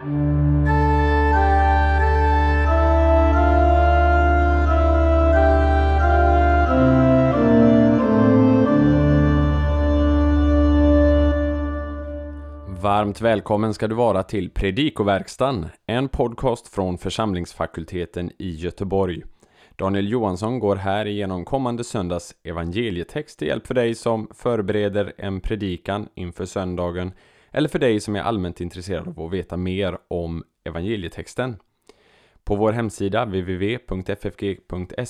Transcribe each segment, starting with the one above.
Varmt välkommen ska du vara till Predikoverkstan, en podcast från församlingsfakulteten i Göteborg. Daniel Johansson går här igenom kommande söndags evangelietext till hjälp för dig som förbereder en predikan inför söndagen eller för dig som är allmänt intresserad av att veta mer om evangelietexten. På vår hemsida www.ffg.se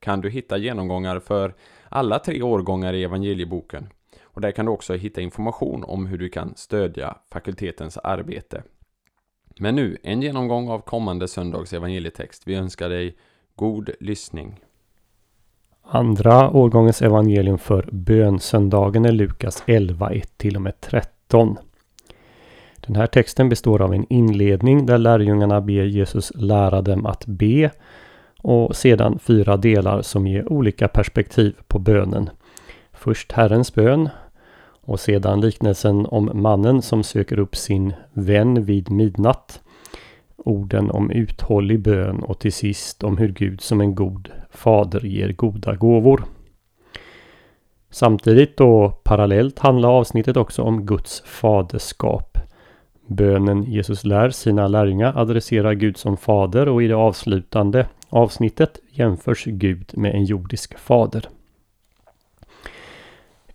kan du hitta genomgångar för alla tre årgångar i evangelieboken. Och där kan du också hitta information om hur du kan stödja fakultetens arbete. Men nu, en genomgång av kommande söndags evangelietext. Vi önskar dig god lyssning. Andra årgångens evangelium för bönsöndagen är Lukas 11, 1 till och med 13. Den här texten består av en inledning där lärjungarna ber Jesus lära dem att be och sedan fyra delar som ger olika perspektiv på bönen. Först Herrens bön och sedan liknelsen om mannen som söker upp sin vän vid midnatt. Orden om uthållig bön och till sist om hur Gud som en god fader ger goda gåvor. Samtidigt och parallellt handlar avsnittet också om Guds faderskap. Bönen Jesus lär sina lärjungar adresserar Gud som fader och i det avslutande avsnittet jämförs Gud med en jordisk fader.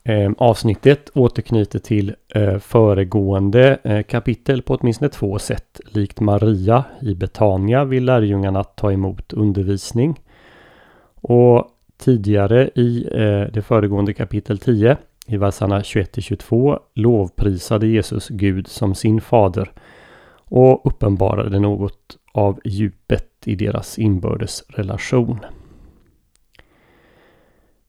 Ehm, avsnittet återknyter till eh, föregående eh, kapitel på åtminstone två sätt. Likt Maria i Betania vill lärjungarna ta emot undervisning. Och tidigare i eh, det föregående kapitel 10 i verserna 21-22 lovprisade Jesus Gud som sin fader och uppenbarade något av djupet i deras inbördes relation.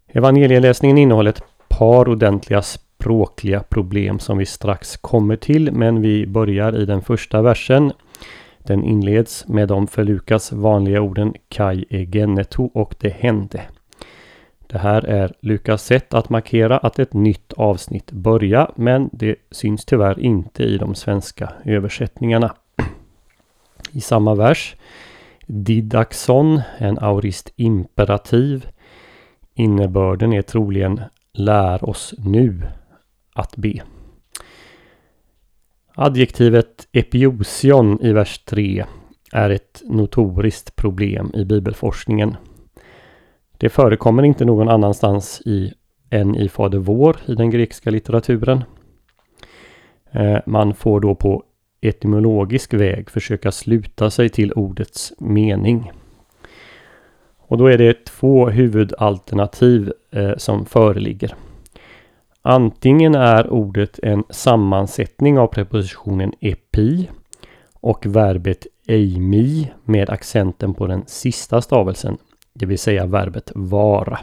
Evangelieläsningen innehåller ett par ordentliga språkliga problem som vi strax kommer till men vi börjar i den första versen. Den inleds med de för Lukas vanliga orden Kai egeneto och det hände. Det här är Lukas sätt att markera att ett nytt avsnitt börjar men det syns tyvärr inte i de svenska översättningarna. I samma vers Didaxon, en aurist imperativ. Innebörden är troligen lär oss nu att be. Adjektivet epiosion i vers 3 är ett notoriskt problem i bibelforskningen. Det förekommer inte någon annanstans i, än i Fader vår i den grekiska litteraturen. Eh, man får då på etymologisk väg försöka sluta sig till ordets mening. Och då är det två huvudalternativ eh, som föreligger. Antingen är ordet en sammansättning av prepositionen epi och verbet eimi med accenten på den sista stavelsen, det vill säga verbet vara.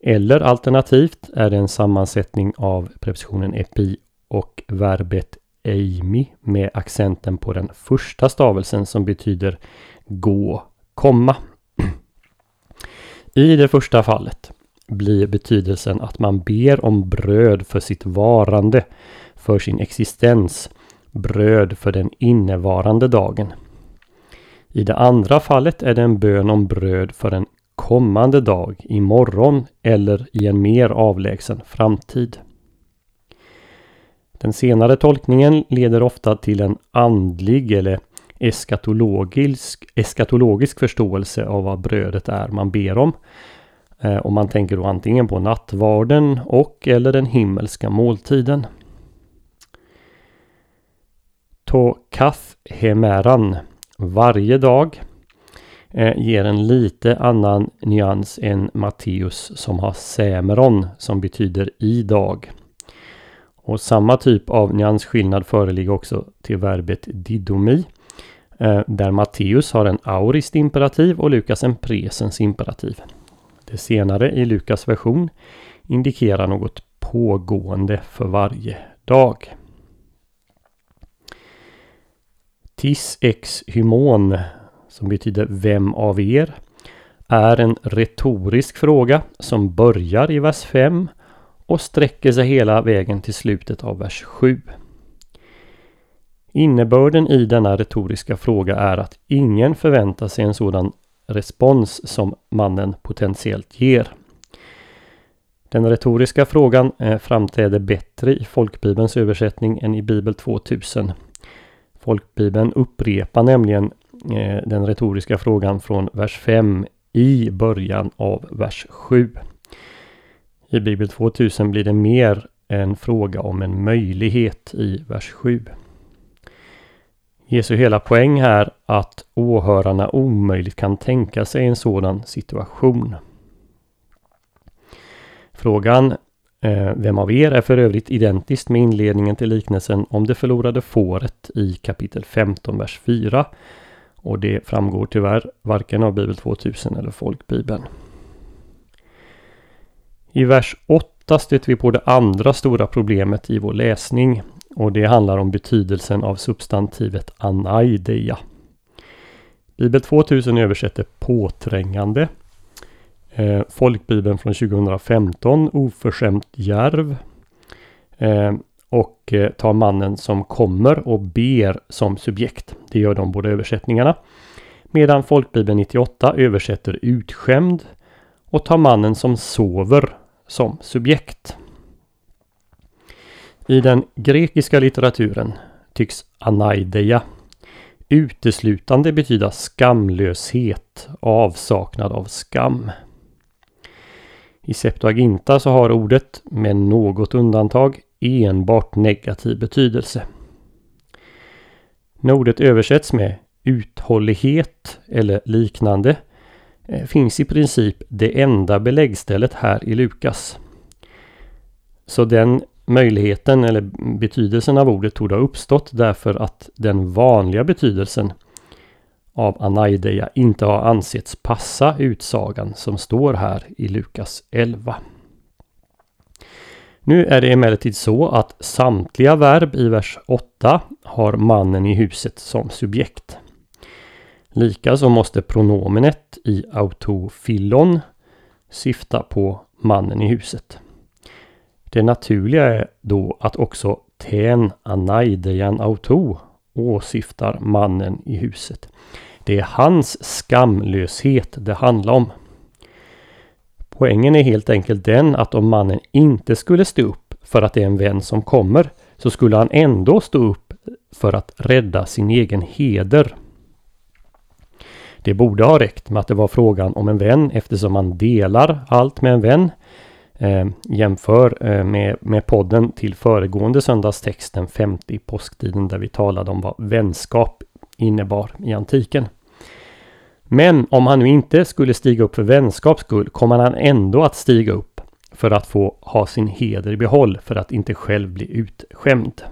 Eller alternativt är det en sammansättning av prepositionen epi och verbet eimi med accenten på den första stavelsen som betyder gå, komma. I det första fallet blir betydelsen att man ber om bröd för sitt varande, för sin existens, bröd för den innevarande dagen. I det andra fallet är det en bön om bröd för en kommande dag, imorgon eller i en mer avlägsen framtid. Den senare tolkningen leder ofta till en andlig eller eskatologisk, eskatologisk förståelse av vad brödet är man ber om. Eh, och man tänker då antingen på nattvarden och eller den himmelska måltiden. To kath hemeran varje dag eh, ger en lite annan nyans än Matteus som har sämeron som betyder idag. Och samma typ av nyansskillnad föreligger också till verbet didomi Eh, där Matteus har en aurist imperativ och Lukas en presens imperativ. Det senare i Lukas version indikerar något pågående för varje dag. Tis ex hymon, som betyder vem av er, är en retorisk fråga som börjar i vers 5 och sträcker sig hela vägen till slutet av vers 7. Innebörden i denna retoriska fråga är att ingen förväntar sig en sådan respons som mannen potentiellt ger. Den retoriska frågan eh, framträder bättre i folkbibelns översättning än i Bibel 2000. Folkbibeln upprepar nämligen eh, den retoriska frågan från vers 5 i början av vers 7. I Bibel 2000 blir det mer en fråga om en möjlighet i vers 7. Jesu hela poäng här att åhörarna omöjligt kan tänka sig en sådan situation. Frågan Eh, vem av er är för övrigt identiskt med inledningen till liknelsen om det förlorade fåret i kapitel 15, vers 4. Och det framgår tyvärr varken av Bibel 2000 eller Folkbibeln. I vers 8 stöter vi på det andra stora problemet i vår läsning och det handlar om betydelsen av substantivet anaideia. Bibel 2000 översätter påträngande. Eh, Folkbibeln från 2015 oförskämt järv. Eh, och eh, tar mannen som kommer och ber som subjekt. Det gör de båda översättningarna. Medan Folkbibeln 98 översätter utskämd och tar mannen som sover som subjekt. I den grekiska litteraturen tycks anaideia uteslutande betyda skamlöshet, avsaknad av skam. I Septuaginta så har ordet, med något undantag, enbart negativ betydelse. När ordet översätts med uthållighet eller liknande eh, finns i princip det enda beläggstället här i Lukas. Så den möjligheten eller betydelsen av ordet torde ha uppstått därför att den vanliga betydelsen av anaideia inte har ansetts passa utsagan som står här i Lukas 11. Nu är det emellertid så att samtliga verb i vers 8 har mannen i huset som subjekt. Likaså måste pronomenet i autofillon syfta på mannen i huset. Det naturliga är då att också ten anaidejan auto åsyftar mannen i huset. Det är hans skamlöshet det handlar om. Poängen är helt enkelt den att om mannen inte skulle stå upp för att det är en vän som kommer så skulle han ändå stå upp för att rädda sin egen heder. Det borde ha räckt med att det var frågan om en vän eftersom man delar allt med en vän. Eh, jämför eh, med, med podden till föregående söndagstext den 50 påsktiden där vi talade om vad vänskap innebar i antiken. Men om han nu inte skulle stiga upp för vänskaps skull kommer han ändå att stiga upp för att få ha sin heder i behåll för att inte själv bli utskämd.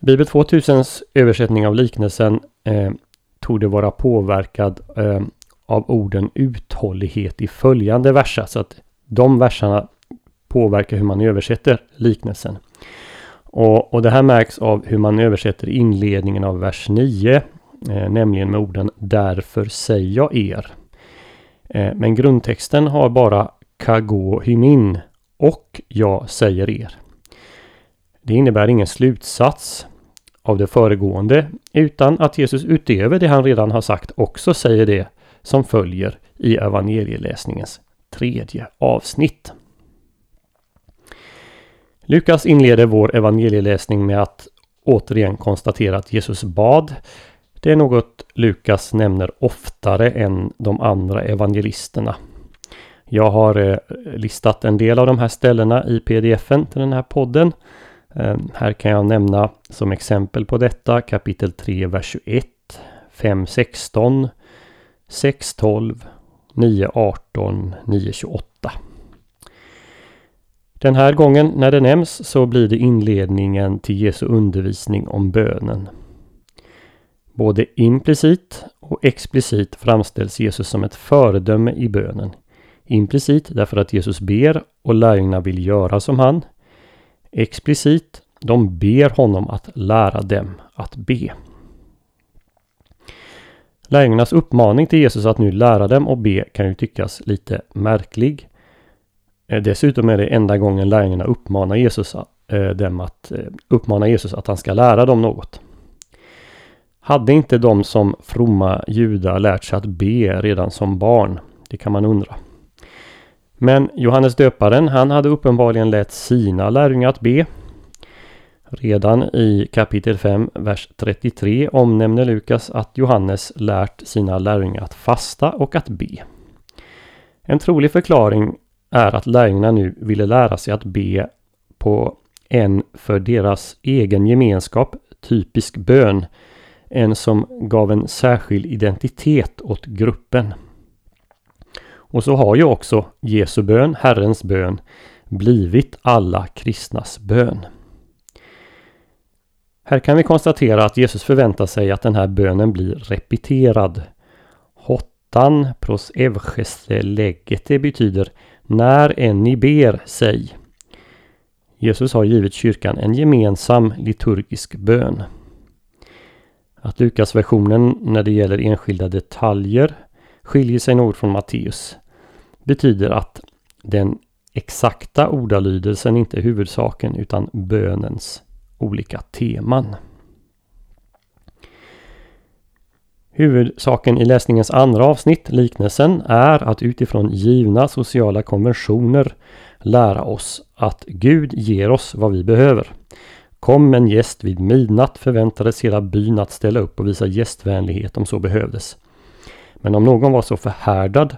Bibel 2000s översättning av liknelsen eh, tog det vara påverkad eh, av orden uthållighet i följande verser. Så att de verserna påverkar hur man översätter liknelsen. Och, och det här märks av hur man översätter inledningen av vers 9 eh, nämligen med orden Därför säger jag er. Eh, men grundtexten har bara Kago hymin och jag säger er. Det innebär ingen slutsats av det föregående utan att Jesus utöver det han redan har sagt också säger det som följer i evangelieläsningens tredje avsnitt. Lukas inleder vår evangelieläsning med att återigen konstatera att Jesus bad det är något Lukas nämner oftare än de andra evangelisterna. Jag har eh, listat en del av de här ställena i pdfen till den här podden. Ehm, här kan jag nämna som exempel på detta kapitel 3, vers 21, 5, 16, 6, 12, 9, 18, 9, 28. Den här gången när det nämns så blir det inledningen till Jesu undervisning om bönen. Både implicit och explicit framställs Jesus som ett föredöme i bönen. Implicit därför att Jesus ber och lärjungarna vill göra som han. Explicit, de ber honom att lära dem att be. Lärjungarnas uppmaning till Jesus att nu lära dem att be kan ju tyckas lite märklig. Eh, dessutom är det enda gången lärjungarna uppmanar Jesus eh, dem att eh, uppmanar Jesus att han ska lära dem något. Hade inte de som fromma judar lärt sig att be redan som barn? Det kan man undra. Men Johannes döparen, han hade uppenbarligen lärt sina lärjungar att be. Redan i kapitel 5, vers 33 omnämner Lukas att Johannes lärt sina lärjungar att fasta och att be. En trolig förklaring är att lärjungarna nu ville lära sig att be på en för deras egen gemenskap typisk bön. En som gav en särskild identitet åt gruppen. Och så har ju också Jesu bön, Herrens bön, blivit alla kristnas bön. Här kan vi konstatera att Jesus förväntar sig att den här bönen blir repeterad. Hottan pros evcheste legete betyder när en ni ber, säg. Jesus har givit kyrkan en gemensam liturgisk bön. Att Lukasversionen när det gäller enskilda detaljer skiljer sig något från Matteus betyder att den exakta ordalydelsen inte är huvudsaken utan bönens olika teman. Huvudsaken i läsningens andra avsnitt, liknelsen, är att utifrån givna sociala konventioner lära oss att Gud ger oss vad vi behöver. Kom en gäst vid midnatt förväntades hela byn att ställa upp och visa gästvänlighet om så behövdes. Men om någon var så förhärdad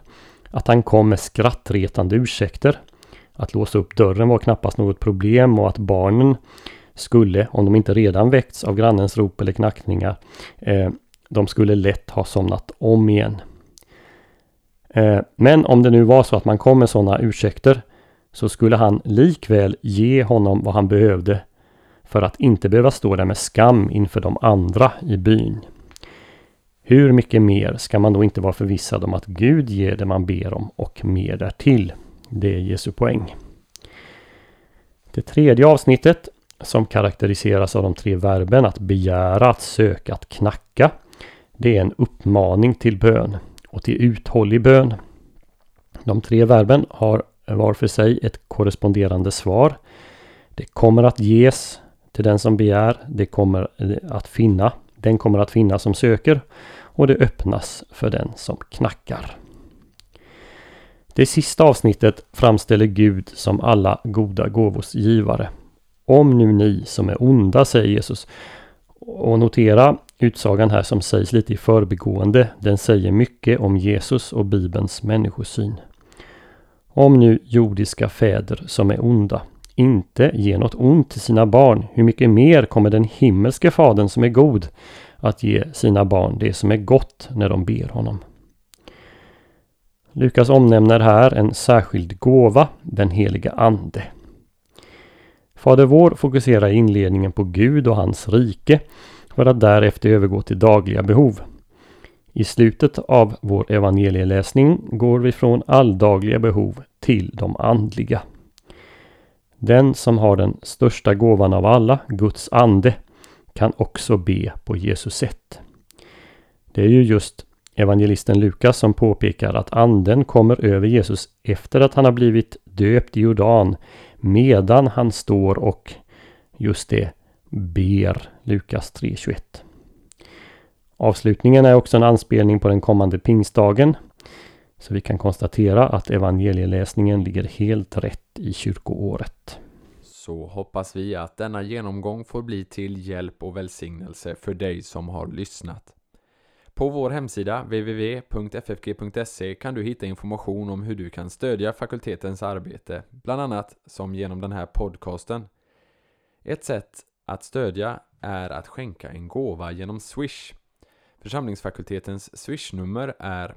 att han kom med skrattretande ursäkter, att låsa upp dörren var knappast något problem och att barnen skulle, om de inte redan väckts av grannens rop eller knackningar, eh, de skulle lätt ha somnat om igen. Eh, men om det nu var så att man kom med sådana ursäkter så skulle han likväl ge honom vad han behövde för att inte behöva stå där med skam inför de andra i byn. Hur mycket mer ska man då inte vara förvissad om att Gud ger det man ber om och mer därtill? Det är Jesu poäng. Det tredje avsnittet som karaktäriseras av de tre verben att begära, att söka, att knacka. Det är en uppmaning till bön och till uthållig bön. De tre verben har var för sig ett korresponderande svar. Det kommer att ges till den som begär. Det kommer eh, att finna. Den kommer att finna som söker. Och det öppnas för den som knackar. Det sista avsnittet framställer Gud som alla goda gåvors givare. Om nu ni som är onda, säger Jesus. Och notera utsagan här som sägs lite i förbigående. Den säger mycket om Jesus och Bibelns människosyn. Om nu jordiska fäder som är onda inte ger något ont till sina barn, hur mycket mer kommer den himmelske fadern som är god att ge sina barn det som är gott när de ber honom? Lukas omnämner här en särskild gåva, den heliga Ande. Fader vår fokuserar i inledningen på Gud och hans rike för att därefter övergå till dagliga behov. I slutet av vår evangelieläsning går vi från alldagliga behov till de andliga. Den som har den största gåvan av alla, Guds ande, kan också be på Jesus sätt. Det är ju just evangelisten Lukas som påpekar att anden kommer över Jesus efter att han har blivit döpt i Jordan medan han står och just det ber Lukas 3.21. Avslutningen är också en anspelning på den kommande pingstdagen. Så vi kan konstatera att evangelieläsningen ligger helt rätt i kyrkoåret. Så hoppas vi att denna genomgång får bli till hjälp och välsignelse för dig som har lyssnat. På vår hemsida www.ffg.se kan du hitta information om hur du kan stödja fakultetens arbete, bland annat som genom den här podcasten. Ett sätt att stödja är att skänka en gåva genom Swish. Församlingsfakultetens Swish-nummer är